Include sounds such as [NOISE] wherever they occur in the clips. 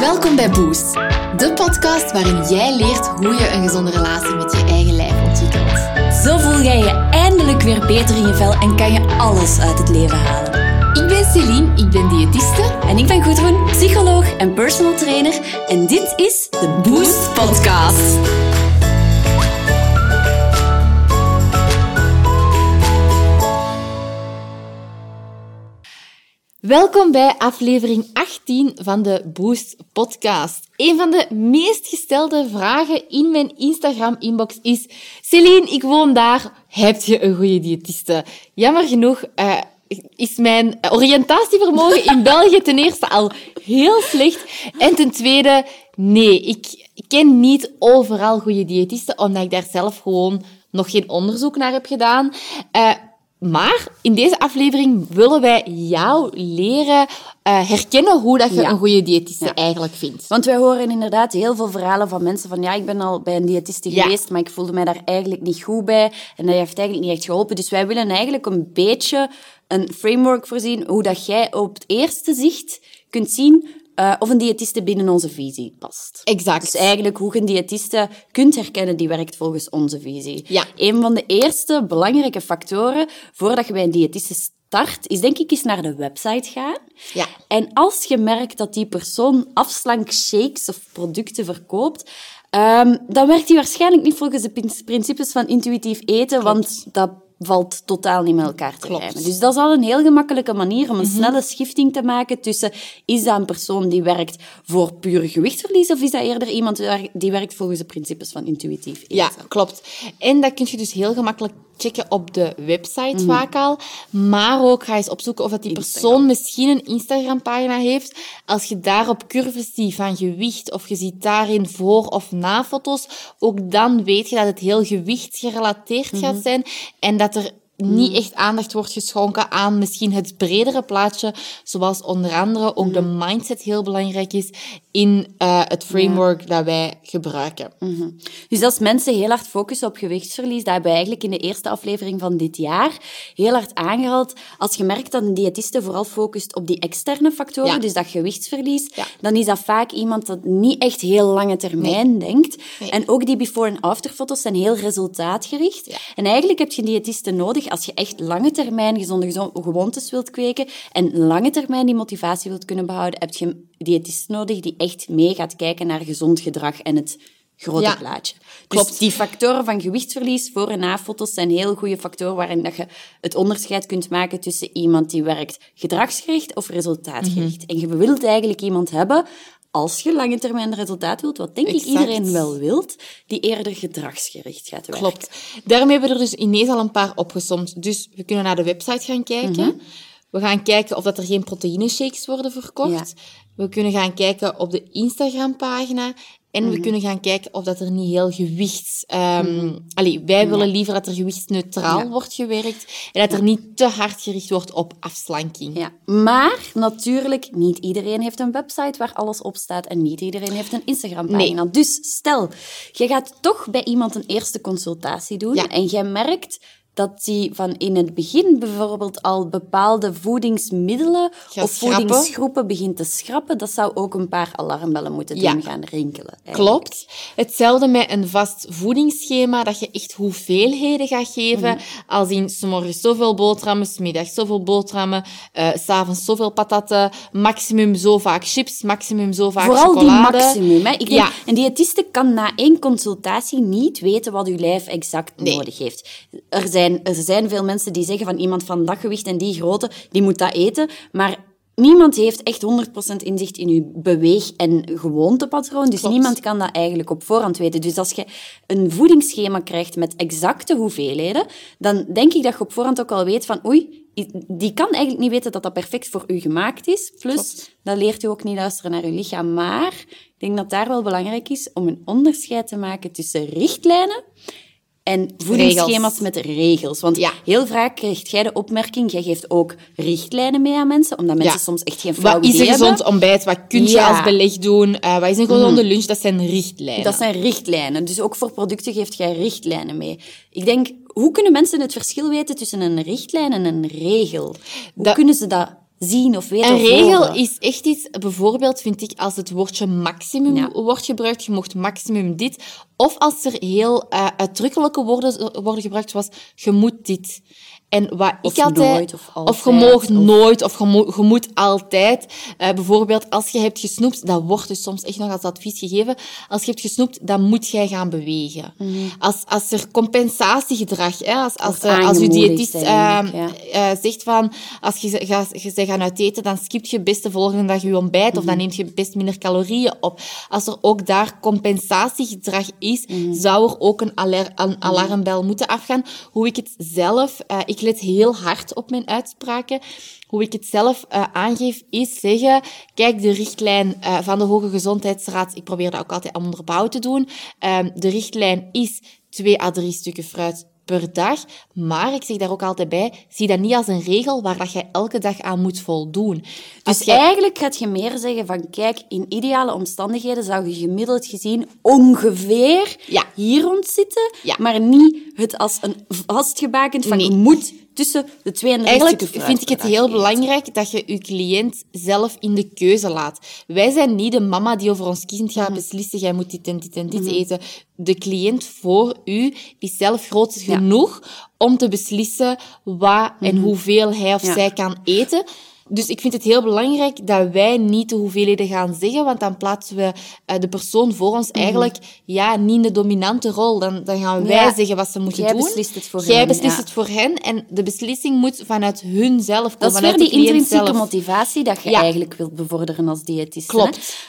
Welkom bij Boost, de podcast waarin jij leert hoe je een gezonde relatie met je eigen lijf ontwikkelt. Zo voel jij je eindelijk weer beter in je vel en kan je alles uit het leven halen. Ik ben Celine, ik ben diëtiste. En ik ben Gudrun, psycholoog en personal trainer. En dit is de Boost Podcast. Welkom bij aflevering 18 van de Boost Podcast. Een van de meest gestelde vragen in mijn Instagram-inbox is: Celine, ik woon daar. Heb je een goede diëtiste? Jammer genoeg. Uh, is mijn oriëntatievermogen in België ten eerste al heel slecht. En ten tweede, nee, ik ken niet overal goede diëtisten, omdat ik daar zelf gewoon nog geen onderzoek naar heb gedaan. Uh, maar in deze aflevering willen wij jou leren uh, herkennen hoe dat je een goede diëtiste eigenlijk vindt. Want wij horen inderdaad heel veel verhalen van mensen van ja, ik ben al bij een diëtiste geweest, maar ik voelde mij daar eigenlijk niet goed bij en dat heeft eigenlijk niet echt geholpen. Dus wij willen eigenlijk een beetje een framework voorzien hoe dat jij op het eerste zicht kunt zien uh, of een diëtiste binnen onze visie past. Exact. Dus eigenlijk hoe je een diëtiste kunt herkennen, die werkt volgens onze visie. Ja. Een van de eerste belangrijke factoren voordat je bij een diëtiste start, is denk ik eens naar de website gaan. Ja. En als je merkt dat die persoon afslank shakes of producten verkoopt, um, dan werkt die waarschijnlijk niet volgens de principes van intuïtief eten, want dat valt totaal niet met elkaar te rijmen. Dus dat is al een heel gemakkelijke manier om een mhm. snelle schifting te maken tussen is dat een persoon die werkt voor puur gewichtsverlies of is dat eerder iemand die werkt volgens de principes van intuïtief eten. Ja, klopt. En dat kun je dus heel gemakkelijk checken op de website mm. vaak al. Maar ook ga eens opzoeken of dat die persoon misschien een Instagram-pagina heeft. Als je daarop curves ziet van gewicht of je ziet daarin voor- of na-foto's, ook dan weet je dat het heel gewichtsgerelateerd gaat mhm. zijn en dat er niet mm. echt aandacht wordt geschonken aan misschien het bredere plaatje, zoals onder andere ook de mm. mindset heel belangrijk is in uh, het framework dat wij gebruiken. Mm -hmm. Dus als mensen heel hard focussen op gewichtsverlies, dat hebben we eigenlijk in de eerste aflevering van dit jaar heel hard aangehaald. Als je merkt dat een diëtiste vooral focust op die externe factoren, ja. dus dat gewichtsverlies, ja. dan is dat vaak iemand dat niet echt heel lange termijn nee. denkt. Nee. En ook die before- en afterfoto's zijn heel resultaatgericht. En eigenlijk heb je een diëtiste nodig als je echt lange termijn gezonde gewoontes wilt kweken en lange termijn die motivatie wilt kunnen behouden, heb je een diëtist nodig die echt mee gaat kijken naar gezond gedrag en het grote ja, plaatje. Dus klopt. Dus die factoren van gewichtsverlies, voor- en na-foto's, zijn heel goede factoren waarin dat je het onderscheid kunt maken tussen iemand die werkt gedragsgericht of resultaatgericht. Mm -hmm. En je wilt eigenlijk iemand hebben als je lange termijn resultaat wilt, wat denk ik iedereen wel wilt, die eerder gedragsgericht gaat werken. Klopt. Daarmee hebben we er dus ineens al een paar opgesomd. Dus we kunnen naar de website gaan kijken. Mhm. We gaan kijken of dat er geen proteïne shakes worden verkocht. We kunnen gaan kijken op de Instagram-pagina. En we mhm. kunnen gaan kijken of dat er niet heel gewichts... Um, allee, wij willen liever dat er gewichtsneutraal wordt gewerkt en dat er niet te hard gericht wordt op afslanking. Ja. Maar natuurlijk, niet iedereen heeft een website waar alles op staat en niet iedereen heeft een Instagram-pagina. Nee. Dus stel, je gaat toch bij iemand een eerste consultatie doen en jij merkt dat hij van in het begin bijvoorbeeld al bepaalde voedingsmiddelen of voedingsgroepen begint te schrappen, dat zou ook een paar alarmbellen moeten doen gaan rinkelen. Eigenlijk. Klopt. Hetzelfde met een vast voedingsschema, dat je echt hoeveelheden gaat geven. Mm. Als in s morgens zoveel boterhammen, s middags zoveel boterhammen, uh, s'avonds zoveel patatten, maximum zo vaak chips, maximum zo vaak Vooral chocolade. die maximum. Hè. Ik denk, ja. Een diëtiste kan na één consultatie niet weten wat uw lijf exact nee. nodig heeft. Er zijn er zijn veel mensen die zeggen van iemand van dat gewicht en die grootte, die moet dat eten. Maar niemand heeft echt 100% inzicht in je beweeg- en gewoontepatroon. Dus niemand kan dat eigenlijk op voorhand weten. Dus als je een voedingsschema krijgt met exacte hoeveelheden, dan denk ik dat je op voorhand ook al weet van oei, die kan eigenlijk niet weten dat dat perfect voor u gemaakt is. Plus, Klopt. dat leert u ook niet luisteren naar uw lichaam. Maar ik denk dat daar wel belangrijk is om een onderscheid te maken tussen richtlijnen en voedingsschema's met regels. Want ja. heel vaak krijgt jij de opmerking, jij geeft ook richtlijnen mee aan mensen, omdat mensen soms echt geen flauw. Wat is een gezond ontbijt? Wat kun je als beleg doen? Uh, wat is een gezonde lunch? Dat zijn richtlijnen. Dat zijn richtlijnen. Dus ook voor producten geeft jij richtlijnen mee. Ik denk, hoe kunnen mensen het verschil weten tussen een richtlijn en een regel? Hoe kunnen ze dat zien of weten Een of regel horen. is echt iets, bijvoorbeeld vind ik als het woordje maximum Ja. wordt gebruikt, je mocht maximum dit. Of als er heel eh, uitdrukkelijke woorden worden gebruikt, zoals je moet dit. En wat Of ik altijd... nooit, of Of je of- nooit, of je, mo- je moet altijd. Eh, bijvoorbeeld, als je hebt gesnoept, dat wordt dus soms echt nog als advies gegeven. Als je hebt gesnoept, dan moet jij gaan bewegen. Als, als er compensatiegedrag, hè, als, als, Wordt eh, als je diëtist eh, eigenlijk, eh, zegt van, als je, ga, je gaan uit eten, dan skip je best de volgende dag je ontbijt, of dan neemt je best minder calorieën op. Als er ook daar compensatiegedrag is, zou er ook een, alar- een alarmbel moeten afgaan. Hoe ik het zelf, eh, ik let heel hard op mijn uitspraken. Hoe ik het zelf eh, aangeef, is zeggen, kijk, de richtlijn eh, van de Hoge Gezondheidsraad, ik probeer dat ook altijd onderbouwd te doen, Ehm, de richtlijn is twee à drie stukken fruit per dag. Maar ik zeg daar ook altijd bij, zie dat niet als een regel waar dat jij elke dag aan moet voldoen. Dus jij- eigenlijk gaat je meer zeggen van, kijk, in ideale omstandigheden zou je gemiddeld gezien ongeveer Ja. hier rond zitten, Ja. maar niet het als een vastgebakend van, Nee. je moet tussen de twee en Eigenlijk vind ik het heel belangrijk dat je je cliënt zelf in de keuze laat. Wij zijn niet de mama die over ons kind gaat beslissen, jij moet dit en dit en dit eten. De cliënt voor u is zelf groot genoeg om te beslissen wat en hoeveel hij of zij kan eten. Dus ik vind het heel belangrijk dat wij niet de hoeveelheden gaan zeggen, want dan plaatsen we eh, de persoon voor ons eigenlijk ja, niet in de dominante rol. Dan, dan gaan wij Ja. zeggen wat ze moeten Jij doen. beslist het voor Jij hen, beslist ja. het voor hen en de beslissing moet vanuit hun zelf komen. Dat is weer die intrinsieke zelf. motivatie dat je Ja. eigenlijk wilt bevorderen als diëtist. Klopt.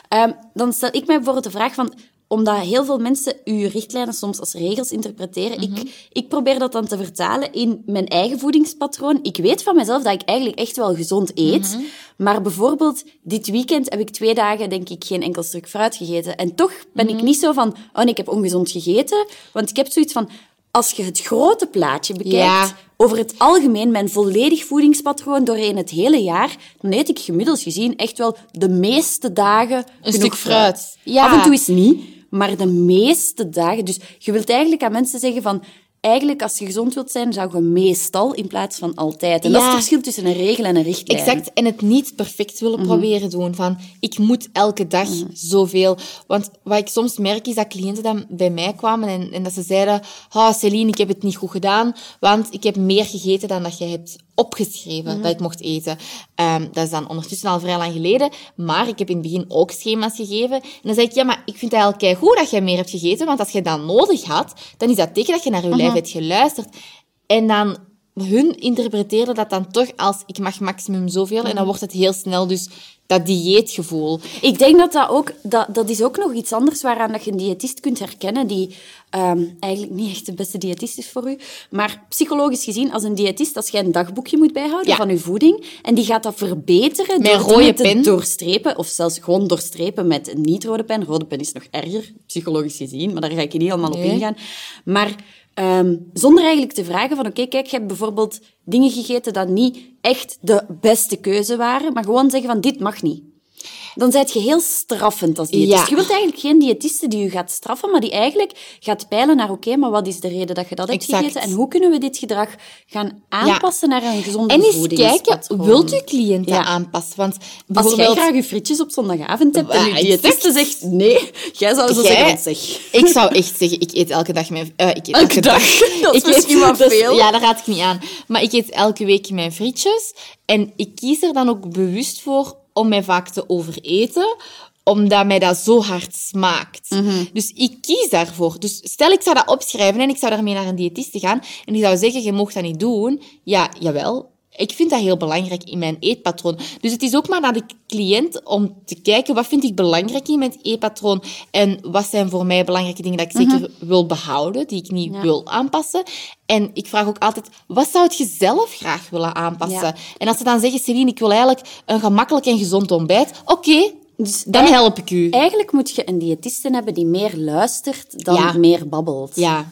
dan stel ik mij bijvoorbeeld de vraag van omdat heel veel mensen uw richtlijnen soms als regels interpreteren. Mhm. ik, ik probeer dat dan te vertalen in mijn eigen voedingspatroon. Ik weet van mezelf dat ik eigenlijk echt wel gezond eet. Mhm. Maar bijvoorbeeld dit weekend heb ik twee dagen denk ik geen enkel stuk fruit gegeten. En toch ben Mhm. ik niet zo van, oh nee, ik heb ongezond gegeten. Want ik heb zoiets van, als je het grote plaatje bekijkt, Ja. over het algemeen, mijn volledig voedingspatroon doorheen het hele jaar, dan eet ik gemiddeld gezien echt wel de meeste dagen genoeg stuk fruit. Ja. Af en toe is niet, maar de meeste dagen. Dus je wilt eigenlijk aan mensen zeggen van, eigenlijk als je gezond wilt zijn, zou je meestal in plaats van altijd. En dat is het verschil tussen een regel en een richtlijn. Exact, en het niet perfect willen Mhm. proberen doen. Van, ik moet elke dag zoveel. Want wat ik soms merk, is dat cliënten dan bij mij kwamen en, en dat ze zeiden, oh, Celine, ik heb het niet goed gedaan, want ik heb meer gegeten dan dat jij hebt opgeschreven Mhm. dat ik mocht eten. Ehm, dat is dan ondertussen al vrij lang geleden, maar ik heb in het begin ook schema's gegeven. En dan zei ik, ja, maar ik vind het eigenlijk goed dat jij meer hebt gegeten, want als je dat nodig had, dan is dat teken dat je naar je Mhm. lijf hebt geluisterd. En dan hun interpreteerden dat dan toch als ik mag maximum zoveel. En dan wordt het heel snel dus dat dieetgevoel. Ik denk dat dat ook... Dat, dat is ook nog iets anders waaraan dat je een diëtist kunt herkennen die ehm, eigenlijk niet echt de beste diëtist is voor u. Maar psychologisch gezien, als een diëtist, als jij een dagboekje moet bijhouden Ja. van je voeding en die gaat dat verbeteren Met door rode te pen. doorstrepen of zelfs gewoon doorstrepen met een niet-rode pen. Rode pen is nog erger, psychologisch gezien, maar daar ga ik niet allemaal op ingaan. Maar ehm, zonder eigenlijk te vragen van, oké, kijk, je hebt bijvoorbeeld dingen gegeten dat niet echt de beste keuze waren, maar gewoon zeggen van, dit mag niet. Dan zijt je heel straffend als diëtist. Ja. Je wilt eigenlijk geen diëtiste die je gaat straffen, maar die eigenlijk gaat peilen naar, oké, maar wat is de reden dat je dat hebt Exact. gegeten en hoe kunnen we dit gedrag gaan aanpassen naar een gezonde En eens voedingspatroon? kijken, wilt uw cliënt dat aanpassen? Want Als jij graag je frietjes op zondagavond hebt en je diëtiste zegt nee, jij zou zo Jij- zeggen, wat zeg. Ik zou echt zeggen, ik eet elke dag mijn... eh, ik eet Elke dag? [LAUGHS] Dat is Ik misschien veel. Ja, daar raad ik niet aan. Maar ik eet elke week mijn frietjes. En ik kies er dan ook bewust voor om mij vaak te overeten omdat mij dat zo hard smaakt. Mhm. Dus ik kies daarvoor. Dus stel, ik zou dat opschrijven en ik zou daarmee naar een diëtiste gaan en die zou zeggen, je mocht dat niet doen. Ja, jawel. Ik vind dat heel belangrijk in mijn eetpatroon. Dus het is ook maar naar de cliënt om te kijken, wat vind ik belangrijk in mijn eetpatroon en wat zijn voor mij belangrijke dingen dat ik zeker wil behouden, die ik niet wil aanpassen. En ik vraag ook altijd, wat zou je zelf graag willen aanpassen? Ja. En als ze dan zeggen, Celine, ik wil eigenlijk een gemakkelijk en gezond ontbijt, oké, Dus dan help ik u. Eigenlijk moet je een diëtiste hebben die meer luistert dan Ja. meer babbelt. Ja.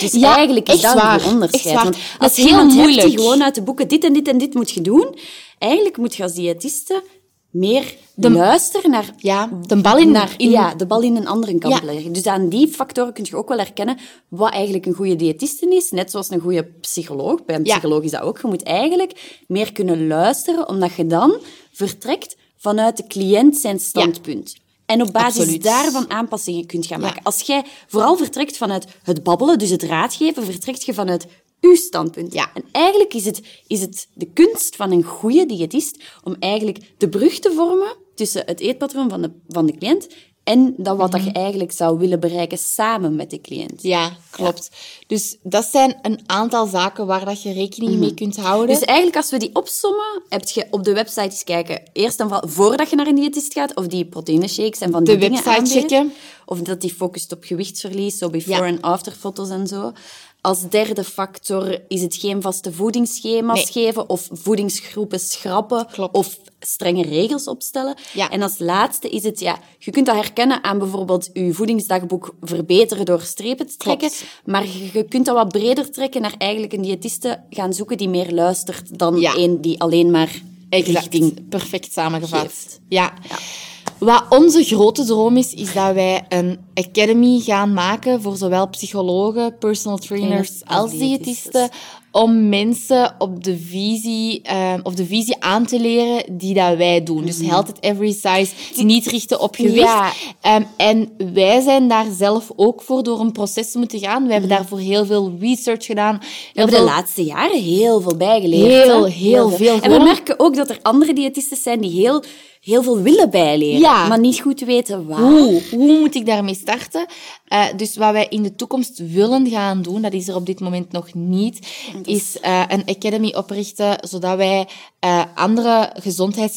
Dus Ja, eigenlijk is dat waar, een onderscheid. Want Dat als heel iemand hebt moeilijk. die gewoon uit de boeken dit en dit en dit moet je doen, eigenlijk moet je als diëtiste meer luisteren naar... Ja, de bal in... naar, in ja, de bal in een andere kant Ja. leggen. Dus aan die factoren kun je ook wel herkennen wat eigenlijk een goede diëtiste is. Net zoals een goede psycholoog. Bij een Ja. psycholoog is dat ook. Je moet eigenlijk meer kunnen luisteren, omdat je dan vertrekt vanuit de cliënt zijn standpunt. En op basis Absoluut. daarvan aanpassingen kunt gaan Ja. maken. Als jij vooral vertrekt vanuit het babbelen, dus het raadgeven, vertrekt je vanuit uw standpunt. Ja. En eigenlijk is het, is het de kunst van een goede diëtist om eigenlijk de brug te vormen tussen het eetpatroon van de, van de cliënt en dat wat dat je eigenlijk zou willen bereiken samen met de cliënt. Mhm. Ja, klopt. Dus dat zijn een aantal zaken waar dat je rekening mee kunt houden. Dus eigenlijk, als we die opsommen, heb je op de website eens kijken. Eerst en vooral, voordat je naar een diëtist gaat, of die proteïne shakes en van die De dingen website aanbiedt. checken. Of dat die focust op gewichtsverlies, zo before- Ja. en afterfoto's en zo. Als derde factor is het geen vaste voedingsschema's Nee. geven of voedingsgroepen schrappen Klopt. of strenge regels opstellen. Ja. En als laatste is het, ja, je kunt dat herkennen aan bijvoorbeeld je voedingsdagboek verbeteren door strepen te trekken. Klopt. Maar je- kunt dat wat breder trekken naar eigenlijk een diëtiste gaan zoeken die meer luistert dan Ja. één die alleen maar Exact. richting Perfect samengevat. geeft. Ja. Wat onze grote droom is, is dat wij een academy gaan maken voor zowel psychologen, personal trainers als diëtisten, om mensen op de visie, ehm, of de visie aan te leren die dat wij doen. Dus health at every size, niet richten op gewicht. Ja. Ehm, en wij zijn daar zelf ook voor door een proces moeten gaan. We hebben daarvoor heel veel research gedaan. We Heel hebben de laatste jaren heel veel bijgeleerd. Heel, hè? heel veel. En we merken ook dat er andere diëtisten zijn die heel, heel veel willen bijleren, Ja. maar niet goed weten waar. Hoe? Hoe moet ik daarmee starten? Eh, dus wat wij in de toekomst willen gaan doen, dat is er op dit moment nog niet, is eh, een academy oprichten, zodat wij eh, andere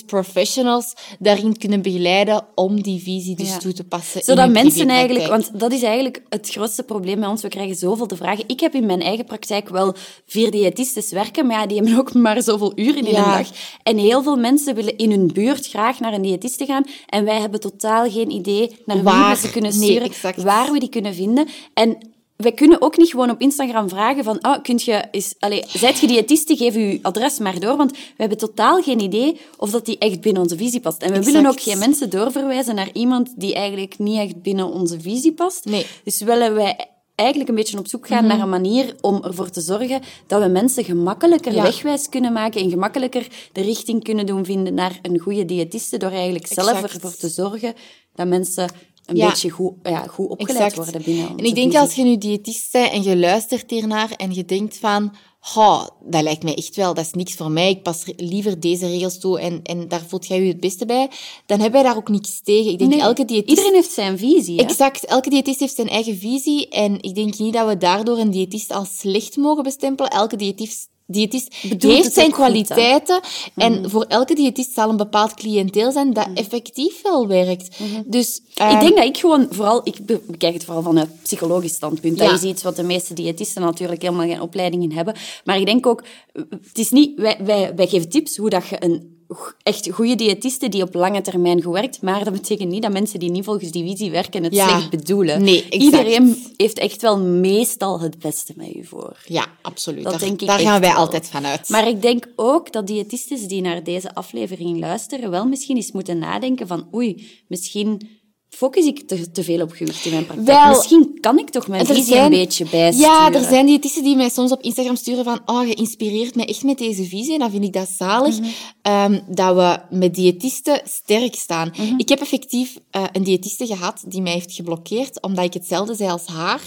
gezondheidsprofessionals daarin kunnen begeleiden om die visie dus Ja. toe te passen. Zodat mensen eigenlijk, want dat is eigenlijk het grootste probleem bij ons. We krijgen zoveel te vragen. Ik heb in mijn eigen praktijk wel vier diëtistes werken, maar ja, die hebben [LAUGHS] ook maar zoveel uren in Ja. een dag. En heel veel mensen willen in hun buurt graag naar een diëtiste gaan. En wij hebben totaal geen idee naar wie Waar? we ze kunnen sturen, waar we die kunnen vinden. En wij kunnen ook niet gewoon op Instagram vragen van, oh, kunt je eens, allez, zijt je diëtiste, geef je adres maar door, want we hebben totaal geen idee of dat die echt binnen onze visie past. En we willen ook geen mensen doorverwijzen naar iemand die eigenlijk niet echt binnen onze visie past. Nee. Dus willen wij eigenlijk een beetje op zoek gaan naar een manier om ervoor te zorgen dat we mensen gemakkelijker Ja. wegwijs kunnen maken en gemakkelijker de richting kunnen doen vinden naar een goede diëtiste, door eigenlijk zelf ervoor te zorgen dat mensen een Ja. beetje goed, ja, goed opgeleid Exact. worden binnen En ik denk als je nu diëtist bent en je luistert hiernaar en je denkt van, oh, dat lijkt mij echt wel, dat is niks voor mij, ik pas liever deze regels toe en, en daar voelt jij je het beste bij, dan hebben wij daar ook niks tegen. Ik denk Nee, elke diëtist... Iedereen heeft zijn visie. hè? Exact, elke diëtist heeft zijn eigen visie en ik denk niet dat we daardoor een diëtist als slecht mogen bestempelen. Elke diëtist, diëtist Bedoelt heeft zijn goed? Mhm. kwaliteiten en voor elke diëtist zal een bepaald cliënteel zijn dat effectief wel werkt. Dus Mhm. Ik ehm, denk dat ik gewoon vooral, ik be- bekijk het vooral van een psychologisch standpunt. Ja. Dat is iets wat de meeste diëtisten natuurlijk helemaal geen opleiding in hebben. Maar ik denk ook, het is niet, wij, wij, wij geven tips hoe dat je een echt goede diëtiste die op lange termijn goed werkt, maar dat betekent niet dat mensen die niet volgens die visie werken het Ja. slecht bedoelen. Nee, exact. Iedereen heeft echt wel meestal het beste met u voor. ja, absoluut. Dat daar denk ik daar gaan wij wel. altijd van uit. Maar ik denk ook dat diëtistes die naar deze aflevering luisteren, wel misschien eens moeten nadenken van oei, misschien focus ik te, te veel op gewicht in mijn praktijk. Wel, misschien kan ik toch mijn Er visie een beetje bijsturen. Ja, er zijn diëtisten die mij soms op Instagram sturen van oh, je inspireert mij echt met deze visie. En dan vind ik dat zalig, Mhm. ehm, dat we met diëtisten sterk staan. Mhm. Ik heb effectief eh, een diëtiste gehad die mij heeft geblokkeerd, omdat ik hetzelfde zei als haar.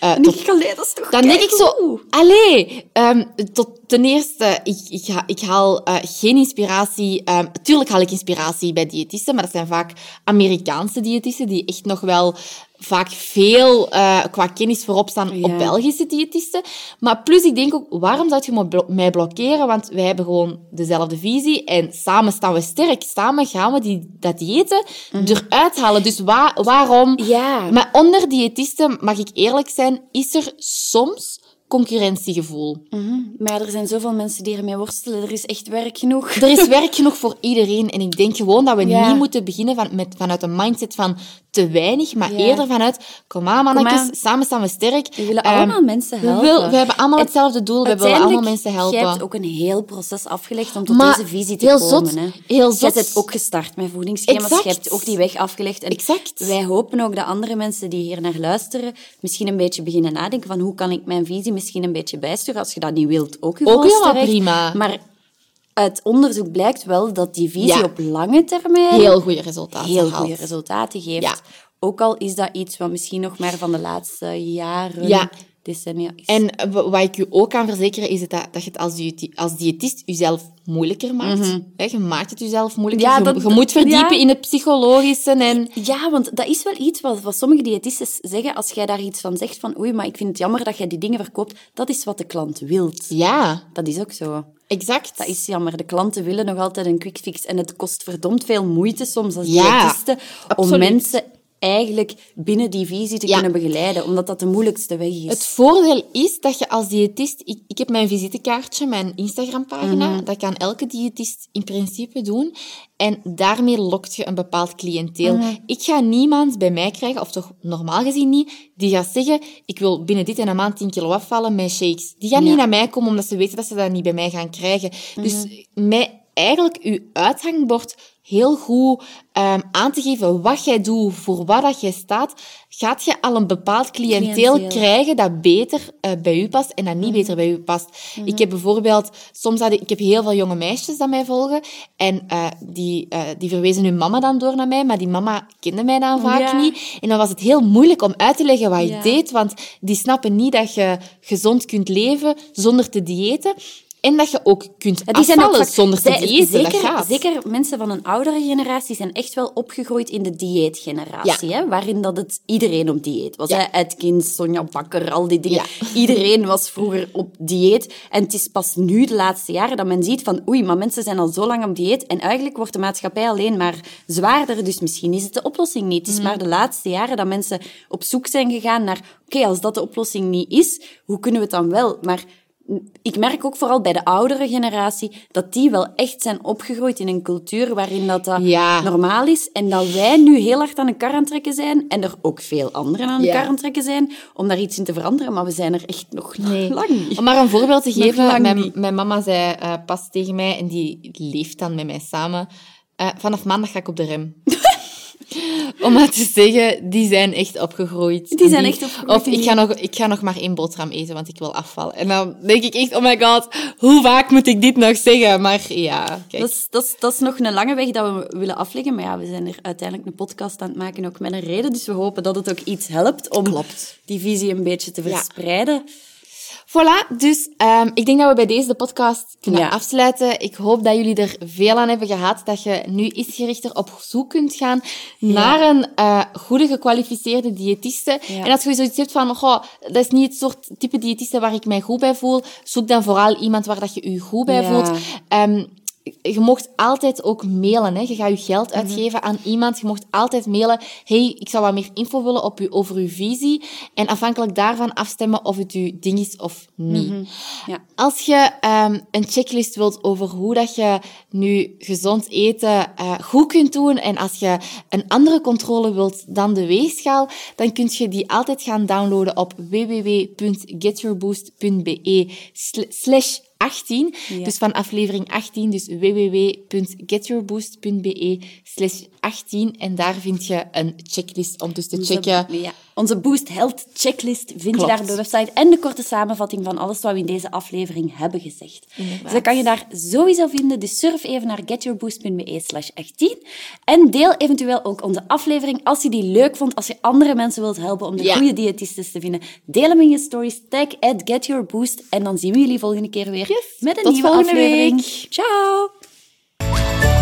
Eh, Niet tot- geleden, dat is toch dan denk ik zo, allee, ehm, tot, ten eerste, ik, ik, ha- ik haal eh, geen inspiratie. ehm tuurlijk haal ik inspiratie bij diëtisten, maar dat zijn vaak Amerikaanse diëtisten die echt nog wel vaak veel eh, qua kennis voorop staan Ja. op Belgische diëtisten. Maar plus, ik denk ook, waarom zou je me blo- mij blokkeren? Want wij hebben gewoon dezelfde visie en samen staan we sterk. Samen gaan we die, dat diëten eruit halen. Dus wa- waarom... Ja. Maar onder diëtisten, mag ik eerlijk zijn, is er soms concurrentiegevoel. Maar er zijn zoveel mensen die ermee worstelen. Er is echt werk genoeg. Er is [LAUGHS] werk genoeg voor iedereen. En ik denk gewoon dat we Ja. niet moeten beginnen van, met, vanuit een mindset van te weinig, maar Ja. eerder vanuit, kom aan mannetjes, samen staan we sterk. We willen Ehm, allemaal mensen we helpen. wil- we hebben allemaal hetzelfde doel, we willen allemaal mensen helpen. Jij hebt ook een heel proces afgelegd om tot Maar deze visie te heel komen. zot, hè. heel zot. bent ook gestart met voedingsschema's. Exact. Je hebt ook die weg afgelegd. En Exact. Wij hopen ook dat andere mensen die hier naar luisteren misschien een beetje beginnen nadenken van hoe kan ik mijn visie misschien een beetje bijsturen. Als je dat niet wilt, ook Ook helemaal prima. Maar uit onderzoek blijkt wel dat die visie Ja. op lange termijn Heel goede resultaten heel goede resultaten geeft. Ja. Ook al is dat iets wat misschien nog maar van de laatste jaren, Ja. Decennia is. En wat ik u ook kan verzekeren, is dat, dat je het als, diëti- als diëtist jezelf moeilijker maakt. Hè, je maakt het jezelf moeilijker. Mhm. Ja, je, dat- je moet verdiepen ja. in het psychologische. En... Ja, want dat is wel iets wat, wat sommige diëtisten zeggen. Als jij daar iets van zegt van oei, maar ik vind het jammer dat jij die dingen verkoopt. Dat is wat de klant wilt. Ja, Dat is ook zo. exact. Dat is jammer. De klanten willen nog altijd een quick fix. En het kost verdomd veel moeite soms als Ja, diëtisten om mensen eigenlijk binnen die visie te Ja. kunnen begeleiden. Omdat dat de moeilijkste weg is. Het voordeel is dat je als diëtist... Ik, ik heb mijn visitekaartje, mijn Instagram-pagina. Mhm. Dat kan elke diëtist in principe doen. En daarmee lokt je een bepaald cliënteel. Mhm. Ik ga niemand bij mij krijgen, of toch normaal gezien niet, die gaat zeggen, ik wil binnen dit en een maand 10 kilo afvallen met shakes. Die gaan Ja. niet naar mij komen, omdat ze weten dat ze dat niet bij mij gaan krijgen. Dus Mhm. mij eigenlijk uw uithangbord heel goed ehm, aan te geven wat jij doet, voor wat dat jij staat, gaat je al een bepaald cliënteel Cliënteel. krijgen dat beter eh, bij u past en dat Mhm. niet beter bij u past. Ik heb bijvoorbeeld, soms had ik, ik heb heel veel jonge meisjes dat mij volgen en eh, die, eh, die verwezen hun mama dan door naar mij, maar die mama kende mij dan vaak Ja. niet. En dan was het heel moeilijk om uit te leggen wat Ja. ik deed, want die snappen niet dat je gezond kunt leven zonder te diëten. En dat je ook kunt Ja, die zijn ook afvallen vaak- zonder te diëten. Zeker, dat gaat. zeker mensen van een oudere generatie zijn echt wel opgegroeid in de dieetgeneratie. Hè? Waarin dat het iedereen op dieet was. Ja. Atkins, Sonja Bakker, al die dingen. Ja. [LAUGHS] Iedereen was vroeger op dieet. En het is pas nu, de laatste jaren, dat men ziet van oei, maar mensen zijn al zo lang op dieet. En eigenlijk wordt de maatschappij alleen maar zwaarder. Dus misschien is het de oplossing niet. Het is maar de laatste jaren dat mensen op zoek zijn gegaan naar oké, als dat de oplossing niet is, hoe kunnen we het dan wel? Maar ik merk ook vooral bij de oudere generatie dat die wel echt zijn opgegroeid in een cultuur waarin dat, dat Ja. normaal is. En dat wij nu heel hard aan de kar aan trekken zijn. En er ook veel anderen aan de Ja. kar aan het trekken zijn om daar iets in te veranderen. Maar we zijn er echt nog [LAUGHS] lang niet. Om maar een voorbeeld te geven, mijn, mijn mama zei eh, pas tegen mij, en die leeft dan met mij samen, eh, vanaf maandag ga ik op de rem. [LAUGHS] Om maar te zeggen, die zijn echt opgegroeid. Die zijn echt opgegroeid Of ik ga, nog, ik ga nog maar één boterham eten, want ik wil afvallen. En dan denk ik echt, oh my god, hoe vaak moet ik dit nog zeggen? Maar ja, kijk. Dat is, dat, is, dat is nog een lange weg dat we willen afleggen. Maar ja, we zijn er uiteindelijk een podcast aan het maken, ook met een reden. Dus we hopen dat het ook iets helpt om Klopt. die visie een beetje te Ja. Voilà, dus ehm, ik denk dat we bij deze de podcast kunnen Ja. afsluiten. Ik hoop dat jullie er veel aan hebben gehad, dat je nu iets gerichter op zoek kunt gaan naar een eh, goede gekwalificeerde diëtiste. Ja. En als je zoiets hebt van, goh, dat is niet het soort type diëtiste waar ik mij goed bij voel, zoek dan vooral iemand waar dat je je goed bij voelt. Ehm, je mocht altijd ook mailen. Hè. Je gaat je geld Mhm. uitgeven aan iemand. Je mocht altijd mailen. hey, ik zou wat meer info willen op u, over uw visie. En afhankelijk daarvan afstemmen of het uw ding is of niet. Mhm. Ja. Als je ehm, een checklist wilt over hoe dat je nu gezond eten eh, goed kunt doen en als je een andere controle wilt dan de weegschaal, dan kun je die altijd gaan downloaden op www.getyourboost.be sl- slash 18. Ja. Dus van aflevering 18, dus www.getyourboost.be slash 18. En daar vind je een checklist om dus te checken. Onze, Boost Health checklist vind Klopt. je daar op de website. En de korte samenvatting van alles wat we in deze aflevering hebben gezegd. Inderdaad. Dus dat kan je daar sowieso vinden. Dus surf even naar getyourboost.be slash 18. En deel eventueel ook onze aflevering als je die leuk vond. Als je andere mensen wilt helpen om de Ja. goede diëtistes te vinden. Deel hem in je stories. Tag at getyourboost. En dan zien we jullie volgende keer weer Yes. met een Tot nieuwe volgende aflevering. week. Ciao!